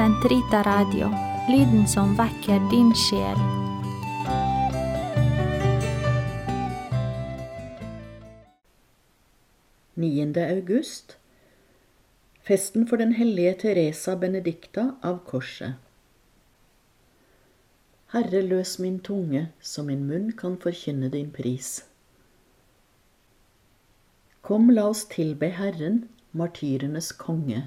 Sentrita Radio, lyden som vekker din sjel. Niende august Festen for den hellige Teresa Benedicta av Korset. Herre, løs min tunge, så min munn kan forkynne din pris. Kom, la oss tilbe Herren, martyrenes konge.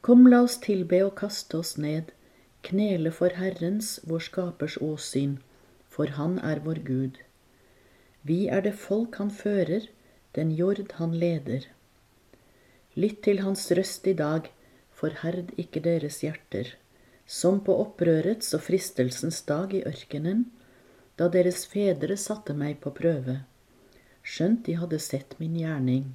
Kom, la oss tilbe og kaste oss ned, knele for Herrens, vår skapers åsyn, for Han er vår Gud. Vi er det folk han fører, den jord han leder. Lytt til hans røst i dag, forherd ikke deres hjerter, som på opprørets og fristelsens dag i ørkenen, da deres fedre satte meg på prøve, skjønt de hadde sett min gjerning.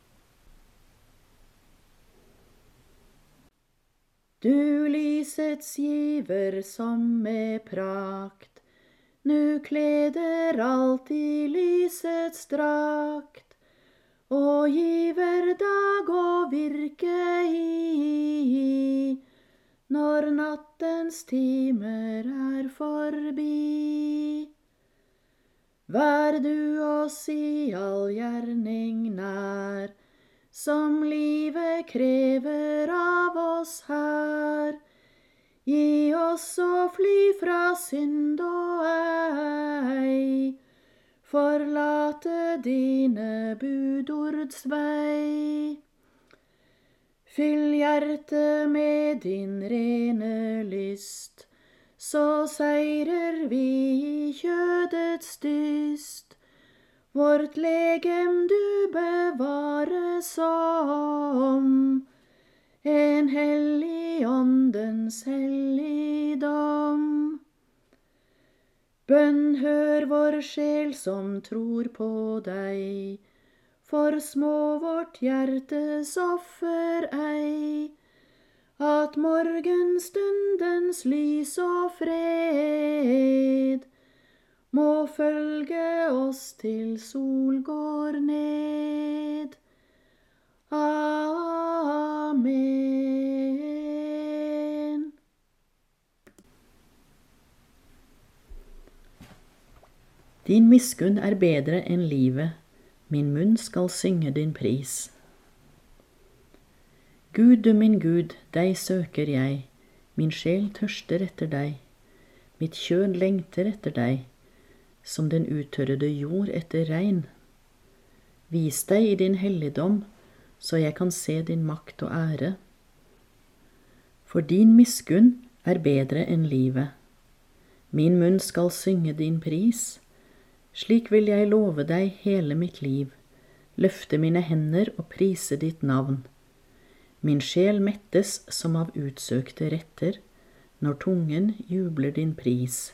Du lysets giver som med prakt nu kleder alt i lysets drakt, og giver dag og virke i, når nattens timer er forbi. Vær du oss i all gjerning nær, som livet krever av oss her. Gi oss å fly fra synd og ei, forlate dine budords vei. Fyll hjertet med din rene lyst, så seirer vi i kjødets dyst. Vårt legem du bevare som. En hellig åndens helligdom. Bønn hør vår sjel som tror på deg, for små vårt hjertes offer ei, at morgenstundens lys og fred må følge oss til sol går ned. Amen. Din miskunn er bedre enn livet, min munn skal synge din pris. Gud, du min Gud, deg søker jeg, min sjel tørster etter deg, mitt kjød lengter etter deg som den uttørrede jord etter regn. Vis deg i din helligdom, så jeg kan se din makt og ære. For din miskunn er bedre enn livet. Min munn skal synge din pris. Slik vil jeg love deg hele mitt liv, løfte mine hender og prise ditt navn. Min sjel mettes som av utsøkte retter, når tungen jubler din pris.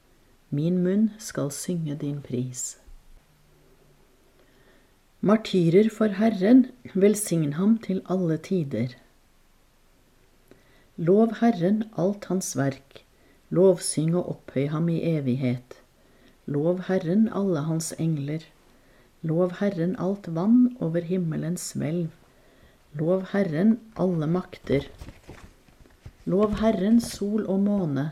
Min munn skal synge din pris. Martyrer for Herren, velsign ham til alle tider. Lov Herren alt hans verk, lovsyng og opphøy ham i evighet. Lov Herren alle hans engler. Lov Herren alt vann over himmelens hvelv. Lov Herren alle makter. Lov Herren sol og måne.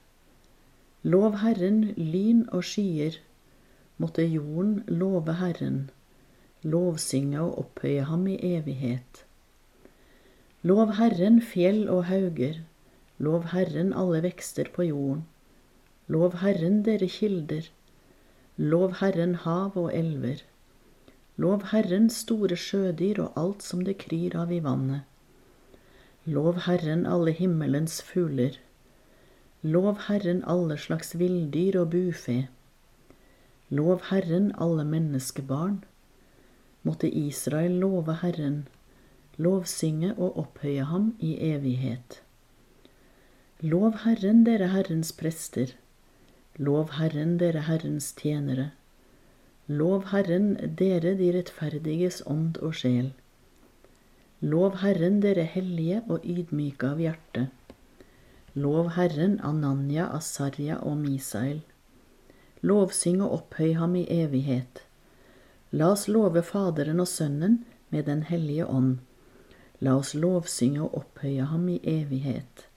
Lov Herren lyn og skyer. Måtte jorden love Herren, lovsynge og opphøye ham i evighet. Lov Herren fjell og hauger. Lov Herren alle vekster på jorden. Lov Herren dere kilder. Lov Herren hav og elver. Lov Herren store sjødyr og alt som det kryr av i vannet. Lov Herren alle himmelens fugler. Lov Herren alle slags villdyr og bufe. Lov Herren alle menneskebarn. Måtte Israel love Herren, lovsynge og opphøye ham i evighet. Lov Herren, dere Herrens prester. Lov Herren, dere Herrens tjenere. Lov Herren, dere de rettferdiges ånd og sjel. Lov Herren, dere hellige og ydmyke av hjerte. Lov Herren, Ananya, Asarja og Misael. Lovsyng og opphøy ham i evighet. La oss love Faderen og Sønnen med Den hellige ånd. La oss lovsynge og opphøye ham i evighet.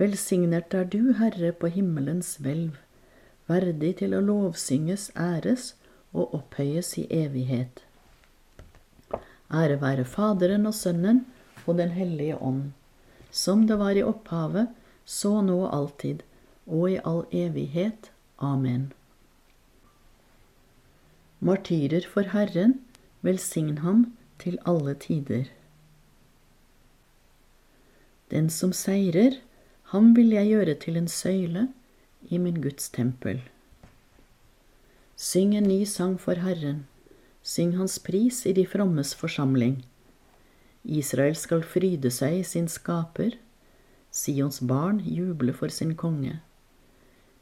Velsignet er du, Herre, på himmelens hvelv, verdig til å lovsynges, æres og opphøyes i evighet. Ære være Faderen og Sønnen og Den hellige ånd, som det var i opphavet, så nå og alltid, og i all evighet. Amen. Martyrer for Herren, velsign ham til alle tider. Den som seirer, ham vil jeg gjøre til en søyle i min Guds tempel. Syng en ny sang for Herren, syng Hans pris i de frommes forsamling. Israel skal fryde seg i sin skaper, Sions barn juble for sin konge.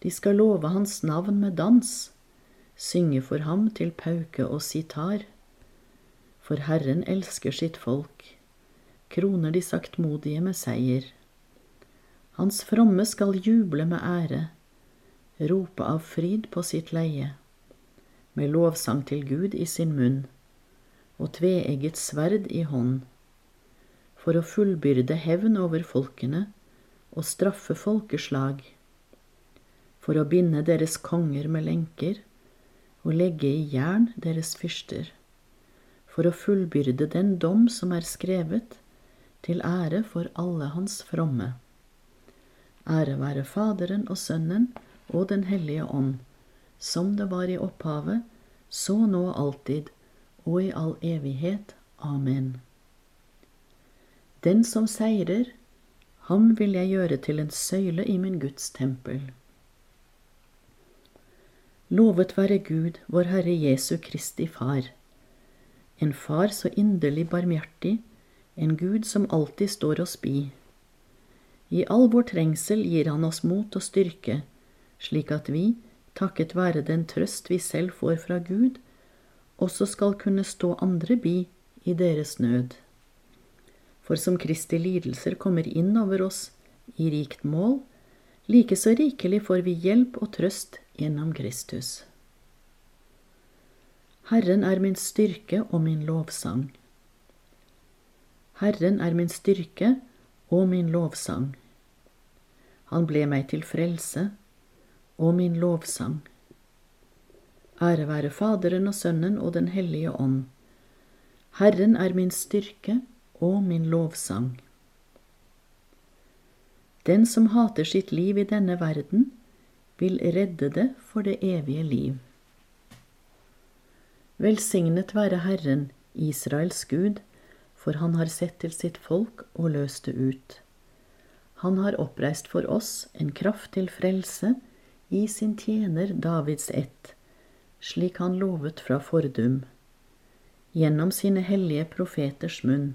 De skal love hans navn med dans, synge for ham til pauke og sitar. For Herren elsker sitt folk, kroner de saktmodige med seier. Hans fromme skal juble med ære, rope av fryd på sitt leie med lovsang til Gud i sin munn og tveegget sverd i hånd, for å fullbyrde hevn over folkene og straffe folkeslag, for å binde deres konger med lenker og legge i jern deres fyrster, for å fullbyrde den dom som er skrevet, til ære for alle hans fromme. Ære være Faderen og Sønnen og Den hellige ånd som det var i opphavet, så nå alltid, og i all evighet. Amen. Den som seirer, ham vil jeg gjøre til en søyle i min Guds tempel. Lovet være Gud, vår Herre Jesu Kristi Far, en Far så inderlig barmhjertig, en Gud som alltid står oss bi. I all vår trengsel gir Han oss mot og styrke, slik at vi, takket være den trøst vi selv får fra Gud, også skal kunne stå andre bi i deres nød. For som Kristi lidelser kommer inn over oss i rikt mål, like så rikelig får vi hjelp og trøst gjennom Kristus. Herren er min styrke og min lovsang. Herren er min styrke og min lovsang. Han ble meg til frelse og min lovsang. Ære være Faderen og Sønnen og Den hellige ånd. Herren er min styrke og min lovsang. Den som hater sitt liv i denne verden, vil redde det for det evige liv. Velsignet være Herren Israels Gud, for han har sett til sitt folk og løst det ut. Han har oppreist for oss en kraft til frelse i sin tjener Davids ett, slik han lovet fra fordum, gjennom sine hellige profeters munn,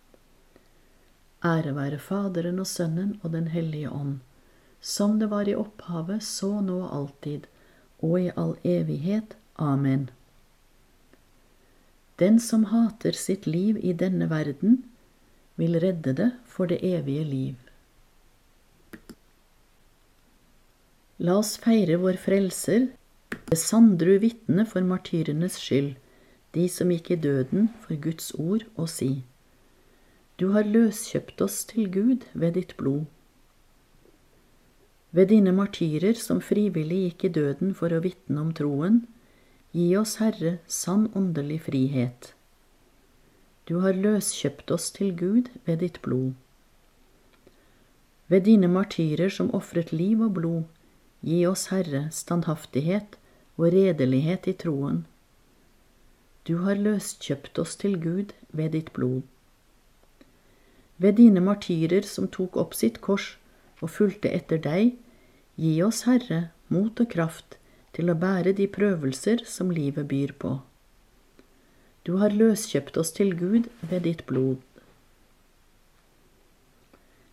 Ære være Faderen og Sønnen og Den hellige ånd, som det var i opphavet, så nå og alltid, og i all evighet. Amen. Den som hater sitt liv i denne verden, vil redde det for det evige liv. La oss feire vår Frelser, det sandru vitne for martyrenes skyld, de som gikk i døden for Guds ord, og si, Du har løskjøpt oss til Gud ved ditt blod. Ved dine martyrer som frivillig gikk i døden for å vitne om troen, gi oss, Herre, sann åndelig frihet. Du har løskjøpt oss til Gud ved ditt blod. Ved dine martyrer som ofret liv og blod, Gi oss, Herre, standhaftighet og redelighet i troen. Du har løskjøpt oss til Gud ved ditt blod. Ved dine martyrer som tok opp sitt kors og fulgte etter deg, gi oss, Herre, mot og kraft til å bære de prøvelser som livet byr på. Du har løskjøpt oss til Gud ved ditt blod.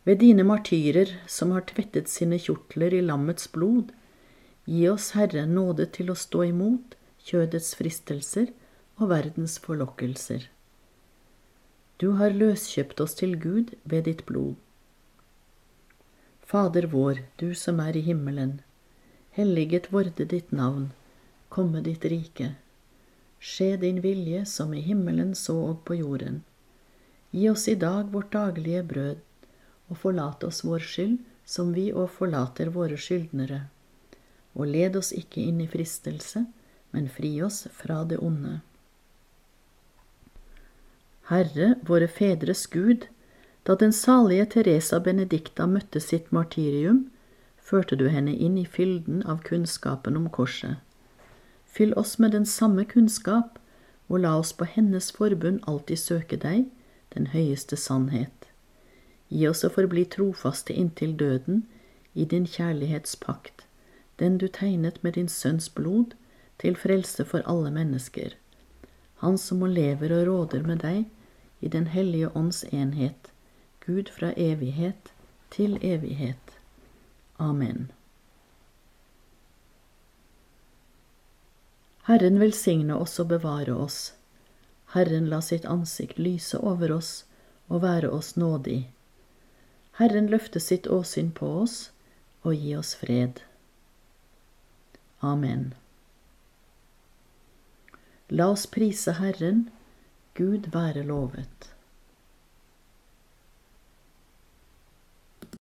Ved dine martyrer som har tvettet sine kjortler i lammets blod, gi oss, Herre, nåde til å stå imot kjødets fristelser og verdens forlokkelser. Du har løskjøpt oss til Gud ved ditt blod. Fader vår, du som er i himmelen. Helliget vorde ditt navn. Komme ditt rike. Skje din vilje som i himmelen så og på jorden. Gi oss i dag vårt daglige brød og forlate oss vår skyld, som vi òg forlater våre skyldnere. Og led oss ikke inn i fristelse, men fri oss fra det onde. Herre, våre fedres Gud, da den salige Teresa Benedicta møtte sitt martyrium, førte du henne inn i fylden av kunnskapen om korset. Fyll oss med den samme kunnskap, og la oss på hennes forbund alltid søke deg, den høyeste sannhet. Gi oss å forbli trofaste inntil døden i din kjærlighetspakt, den du tegnet med din sønns blod, til frelse for alle mennesker. Han som må lever og råder med deg i Den hellige ånds enhet, Gud fra evighet til evighet. Amen. Herren velsigne oss og bevare oss. Herren la sitt ansikt lyse over oss og være oss nådig. Herren løfte sitt åsyn på oss og gi oss fred. Amen. La oss prise Herren, Gud være lovet.